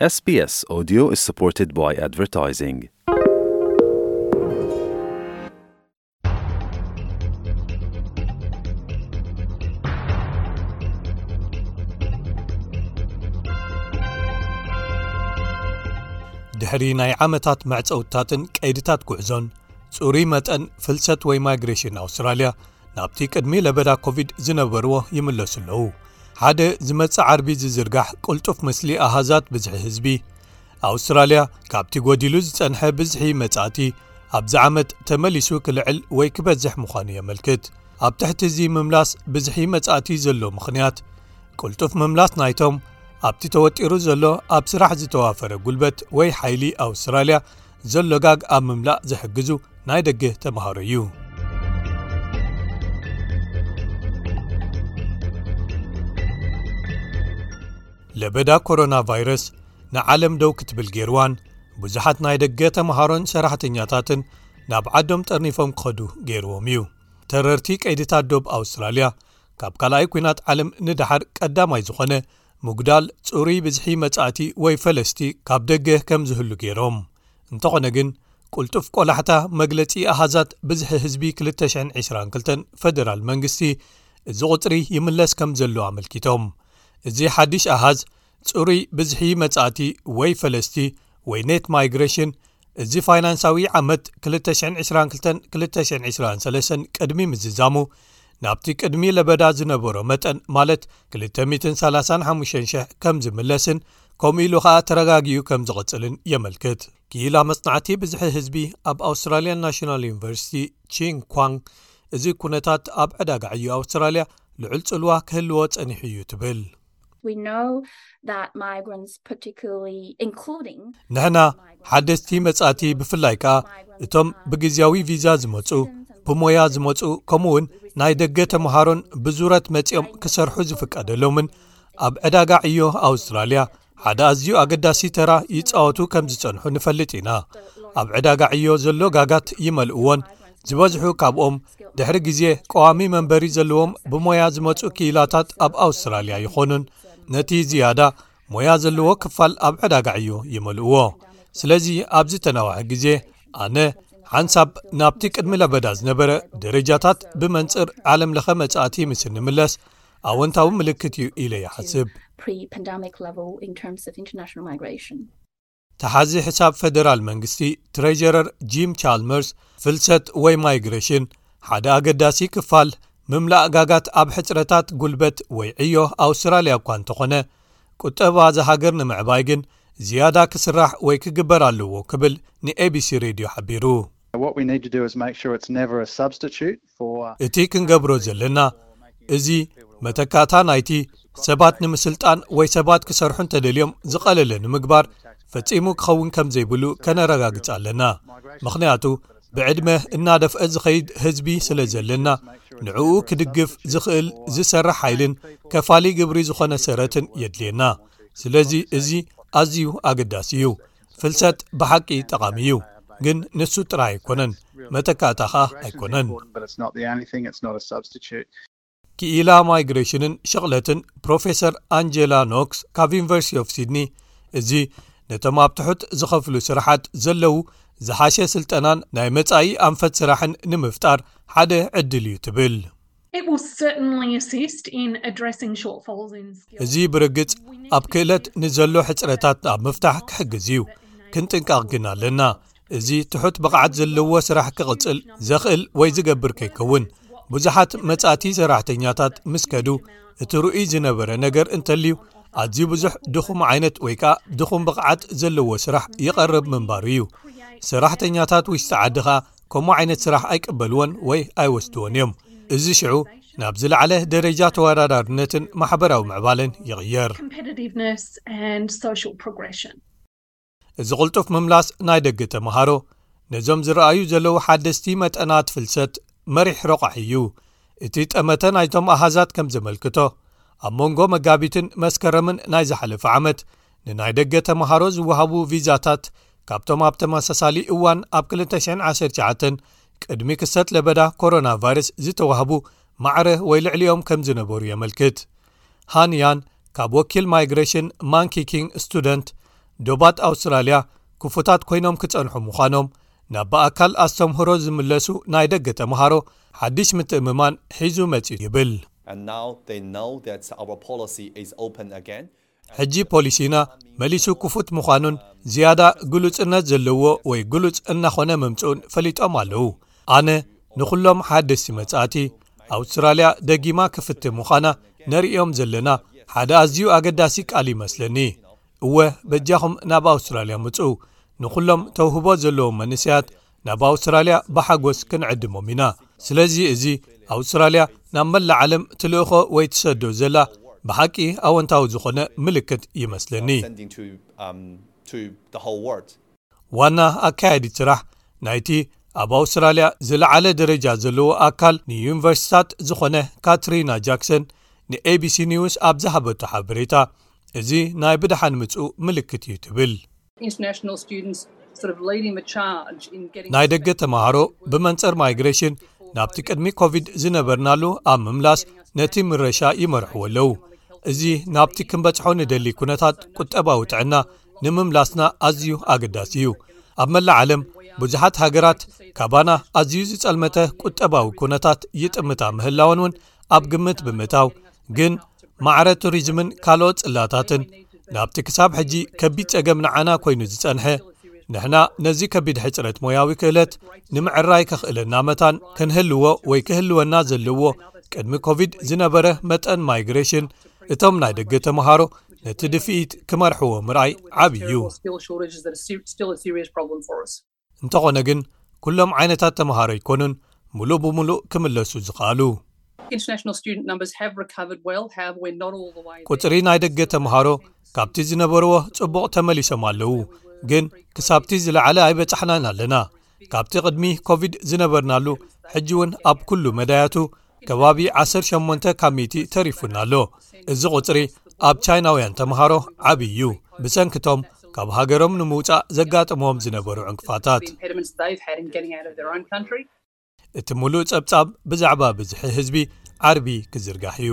SBS Audio is supported by advertising. ድሕሪ ናይ ዓመታት መዕጸውትታትን ቀይድታት ጉዕዞን ጽሩይ መጠን ፍልሰት ወይ ማይግሬሽን ኣውስትራልያ ናብቲ ቅድሚ ለበዳ ኮቪድ ዝነበርዎ ይምለሱ ኣለዉ ሓደ ዝመጽ ዓርቢ ዝዝርጋሕ ቅልጡፍ ምስሊ ኣሃዛት ብዝሒ ህዝቢ ኣውስትራልያ ካብቲ ጎዲሉ ዝጸንሐ ብዝሒ መጻእቲ ኣብዚ ዓመት ተመሊሱ ክልዕል ወይ ክበዝሕ ምዃኑ የመልክት ኣብ ትሕቲ እዚ ምምላስ ብዝሒ መጻእቲ ዘሎ ምኽንያት ቅልጡፍ ምምላስ ናይቶም ኣብቲ ተወጢሩ ዘሎ ኣብ ስራሕ ዝተዋፈረ ጉልበት ወይ ሓይሊ ኣውስትራልያ ዘሎ ጋግ ኣብ ምምላእ ዝሕግዙ ናይ ደገ ተምሃሮ እዩ። ለበዳ ኮሮና ቫይረስ ንዓለም ደው ክትብል ገይርዋን ብዙሓት ናይ ደገ ተምሃሮን ሰራሕተኛታትን ናብ ዓዶም ጠርኒፎም ክኸዱ ገይርዎም እዩ ተረርቲ ቀይድታት ዶብ ኣውስትራልያ ካብ ካልኣይ ኩናት ዓለም ንደሓር ቀዳማይ ዝኾነ ምጉዳል ጽሩይ ብዝሒ መጻእቲ ወይ ፈለስቲ ካብ ደገ ከም ዝህሉ ገይሮም፣ እንተኾነ ግን ቅልጡፍ ቆላሕታ መግለጺ ኣሃዛት ብዝሒ ህዝቢ 2022 ፈደራል መንግስቲ እዚ ቁጽሪ ይምለስ ከም ዘሎ ኣመልኪቶም፣ እዚ ሓድሽ ኣሃዝ ጽሩይ ብዝሒ መጻእቲ ወይ ፈለስቲ ወይ ኔት ማይግረሽን፣ እዚ ፋይናንሳዊ ዓመት 222-223 ቅድሚ ምዝዛሙ ናብቲ ቅድሚ ለበዳ ዝነበሮ መጠን ማለት 235000 ከም ዝምለስን ከምኡ ኢሉ ከኣ ተረጋጊኡ ከም ዝቕጽልን የመልክት ክኢላ መጽናዕቲ ብዝሒ ህዝቢ ኣብ ኣውስትራልያ ናሽናል ዩኒቨርሲቲ ቺን ኳንግ እዚ ኩነታት ኣብ ዕዳጋ ዕዩ ኣውስትራልያ ልዑል ጽልዋ ክህልዎ ጸኒሑ እዩ ትብል ንሕና ሓደስቲ መጻእቲ ብፍላይ ከኣ እቶም ብግዜያዊ ቪዛ ዝመጹ ብሞያ ዝመጹ ከምኡ እውን ናይ ደገ ተምሃሮን ብዙረት መጺኦም ክሰርሑ ዝፍቀደሎምን ኣብ ዕዳጋ ዕዮ ኣውስትራልያ ሓደ ኣዝዩ ኣገዳሲ ተራ ይጻወቱ ከም ዝጸንሑ ንፈልጥ ኢና ኣብ ዕዳጋ ዕዮ ዘሎ ጋጋት ይመልእዎን ዝበዝሑ ካብኦም ድሕሪ ግዜ ቀዋሚ መንበሪ ዘለዎም ብሞያ ዝመጹ ክኢላታት ኣብ ኣውስትራልያ ይዀኑን ነቲ ዝያዳ ሞያ ዘለዎ ክፋል ኣብ ዕዳጋዕ እዩ ይመልእዎ ስለዚ ኣብ ዝተናውሐ ግዜ ኣነ ሓንሳብ ናብቲ ቅድሚ ለበዳ ዝነበረ ደረጃታት ብመንጽር ዓለም ለኸ መጻእቲ ምስ እንምለስ ኣወንታዊ ምልክት እዩ ኢለ ይሓስብ ተሓዚ ሕሳብ ፈደራል መንግስቲ ትሬዠረር ጂም ቻልመርስ ፍልሰት ወይ ማይግረሽን ሓደ ኣገዳሲ ክፋል ምምላእ ጋጋት ኣብ ሕፅረታት ጉልበት ወይ ዕዮ ኣውስትራልያ እኳ እንተኾነ ቁጠባ ዝሃገር ንምዕባይ ግን ዝያዳ ክስራሕ ወይ ክግበር ኣለዎ ክብል ንኤቢሲ ሬድዮ ሓቢሩ። What we need to do is make sure it's never a substitute. እቲ ክንገብሮ ዘለና እዚ መተካእታ ናይቲ ሰባት ንምስልጣን ወይ ሰባት ክሰርሑ እንተደልዮም ዝቐለለ ንምግባር ፈጺሙ ክኸውን ከም ዘይብሉ ከነረጋግጽ ኣለና ምኽንያቱ ብዕድመ እናደፍአ ዝኸይድ ህዝቢ ስለ ዘለና ንዕኡ ክድግፍ ዝኽእል ዝሰርሕ ሓይልን ከፋሊ ግብሪ ዝኾነ ሰረትን የድልየና ስለዚ እዚ ኣዝዩ ኣገዳሲ እዩ ፍልሰት ብሓቂ ጠቓሚ እዩ ግን ንሱ ጥራይ ኣይኮነን መተካእታ ከኣ ኣይኮነን። ክኢላ ማይግሬሽንን ሽቕለትን ፕሮፌሰር ኣንጀላ ኖክስ ካብ ዩኒቨርሲቲ ኦፍ ሲድኒ እዚ ነቶም ኣብ ትሑት ዝኸፍሉ ስራሓት ዘለዉ ዝሓሸ ስልጠናን ናይ መጻኢ ኣንፈት ስራሕን ንምፍጣር ሓደ ዕድል እዩ ትብል። እዚ ብርግጽ ኣብ ክእለት ንዘሎ ሕጽረታት ኣብ ምፍታሕ ክሕግዝ እዩ ክንጥንቀቕ ግን ኣለና እዚ ትሑት ብቕዓት ዘለዎ ስራሕ ክቕጽል ዘኽእል ወይ ዝገብር ከይከውን ብዙሓት መጻእቲ ሰራሕተኛታት ምስ ከዱ እቲ ርኡይ ዝነበረ ነገር እንተልዩ ኣዝዩ ብዙሕ ድኹም ዓይነት ወይ ከኣ ድኹም ብቕዓት ዘለዎ ስራሕ ይቐርብ ምንባሩ እዩ ሰራሕተኛታት ውሽጢ ዓዲ ኸኣ ከምኡ ዓይነት ስራሕ ኣይቅበልዎን ወይ ኣይወስድዎን እዮም እዚ ሽዑ ናብ ዝለዓለ ደረጃ ተወዳዳርነትን ማሕበራዊ ምዕባለን ይቕየር እዚ ቕልጡፍ ምምላስ ናይ ደገ ተምሃሮ ነዞም ዝረኣዩ ዘለዉ ሓደስቲ መጠናት ፍልሰት መሪሕ ረቋሒ እዩ እቲ ጠመተ ናይቶም ኣሃዛት ከም ዘመልክቶ ኣብ መንጎ መጋቢትን መስከረምን ናይ ዝሓለፈ ዓመት ንናይ ደገ ተመሃሮ ዝወሃቡ ቪዛታት ካብቶም ኣብ ተመሳሳሊ እዋን ኣብ 219 ቅድሚ ክሰት ለበዳ ኮሮና ቫይረስ ዝተዋህቡ ማዕረ ወይ ልዕሊኦም ከም ዝነበሩ የመልክት ሃንያን ካብ ወኪል ማይግሬሽን ማንኪ ኪንግ ስቱደንት ዶባት ኣውስትራልያ ክፉታት ኮይኖም ክጸንሑ ምዃኖም ናብ ብኣካል ኣስተምህሮ ዝምለሱ ናይ ደገ ተምሃሮ ሓድሽ ምትእምማን ሒዙ መጽ ይብል ሕጂ ፖሊሲና መሊሱ ክፉት ምዃኑን ዝያዳ ግሉጽነት ዘለዎ ወይ ግሉጽ እናኾነ ምምጽኡን ፈሊጦም ኣለዉ። ኣነ ንኹሎም ሓደስቲ መጻእቲ፣ ኣውስትራልያ ደጊማ ክፍቲ ምዃና ነርእዮም ዘለና ሓደ ኣዝዩ ኣገዳሲ ቃል ይመስለኒ። እወ በጃኹም ናብ ኣውስትራልያ ምጹ። ንኹሎም ተውህቦ ዘለዎም መንእሰያት ናብ ኣውስትራልያ ብሓጎስ ክንዕድሞም ኢና ስለዚ እዚ ኣውስትራልያ ናብ መላእ ዓለም ትልእኾ ወይ ትሰዶ ዘላ ብሓቂ ኣወንታዊ ዝኾነ ምልክት ይመስለኒ ዋና ኣካየዲ ስራሕ ናይቲ ኣብ ኣውስትራልያ ዝለዓለ ደረጃ ዘለዎ ኣካል ንዩኒቨርሲታት ዝኾነ ካትሪና ጃክሰን ንኤቢሲ ኒውስ ኣብ ዝሃበቱ ሓበሬታ እዚ ናይ ብድሓን ምፁ ምልክት እዩ ትብል ናይ ደገ ተማሃሮ ብመንጽር ማይግረሽን ናብቲ ቅድሚ ኮቪድ ዝነበርናሉ ኣብ ምምላስ ነቲ ምረሻ ይመርሕዎ ኣለዉ እዚ ናብቲ ክንበጽሖ ንደሊ ኩነታት ቁጠባዊ ጥዕና ንምምላስና ኣዝዩ ኣገዳሲ እዩ ኣብ መላእ ዓለም ብዙሓት ሃገራት ካባና ኣዝዩ ዝጸልመተ ቁጠባዊ ኩነታት ይጥምታ ምህላወን እውን ኣብ ግምት ብምእታው ግን ማዕረ ቱሪዝምን ካልኦት ጽላታትን ናብቲ ክሳብ ሕጂ ከቢድ ጸገም ንዓና ኮይኑ ዝጸንሐ ንሕና ነዚ ከቢድ ሕጽረት ሞያዊ ክእለት ንምዕራይ ከኽእለና መታን ክንህልዎ ወይ ክህልወና ዘለዎ ቅድሚ ኮቪድ ዝነበረ መጠን ማይግሬሽን እቶም ናይ ደገ ተምሃሮ ነቲ ድፍኢት ክመርሕዎ ምርኣይ ዓብይ እዩ። እንተኾነ ግን ኩሎም ዓይነታት ተምሃሮ ኣይኮኑን ምሉእ ብምሉእ ክምለሱ ዝኸኣሉ። ቁጽሪ ናይ ደገ ተምሃሮ ካብቲ ዝነበርዎ ጽቡቕ ተመሊሶም ኣለዉ፣ ግን ክሳብቲ ዝለዓለ ኣይበጻሕናን ኣለና። ካብቲ ቅድሚ ኮቪድ ዝነበርናሉ ሕጂ እውን ኣብ ኩሉ መዳያቱ ከባቢ ዓሰር ሸሞንተ ካብ ሚእቲ ተሪፉና ኣሎ እዚ ቝጽሪ ኣብ ቻይናውያን ተምሃሮ ዓብዪ እዩ ብሰንኪቶም ካብ ሃገሮም ንምውጻእ ዘጋጥምዎም ዝነበሩ ዕንቅፋታት እቲ ምሉእ ጸብጻብ ብዛዕባ ብዝሒ ህዝቢ ዓርቢ ክዝርጋሕ እዩ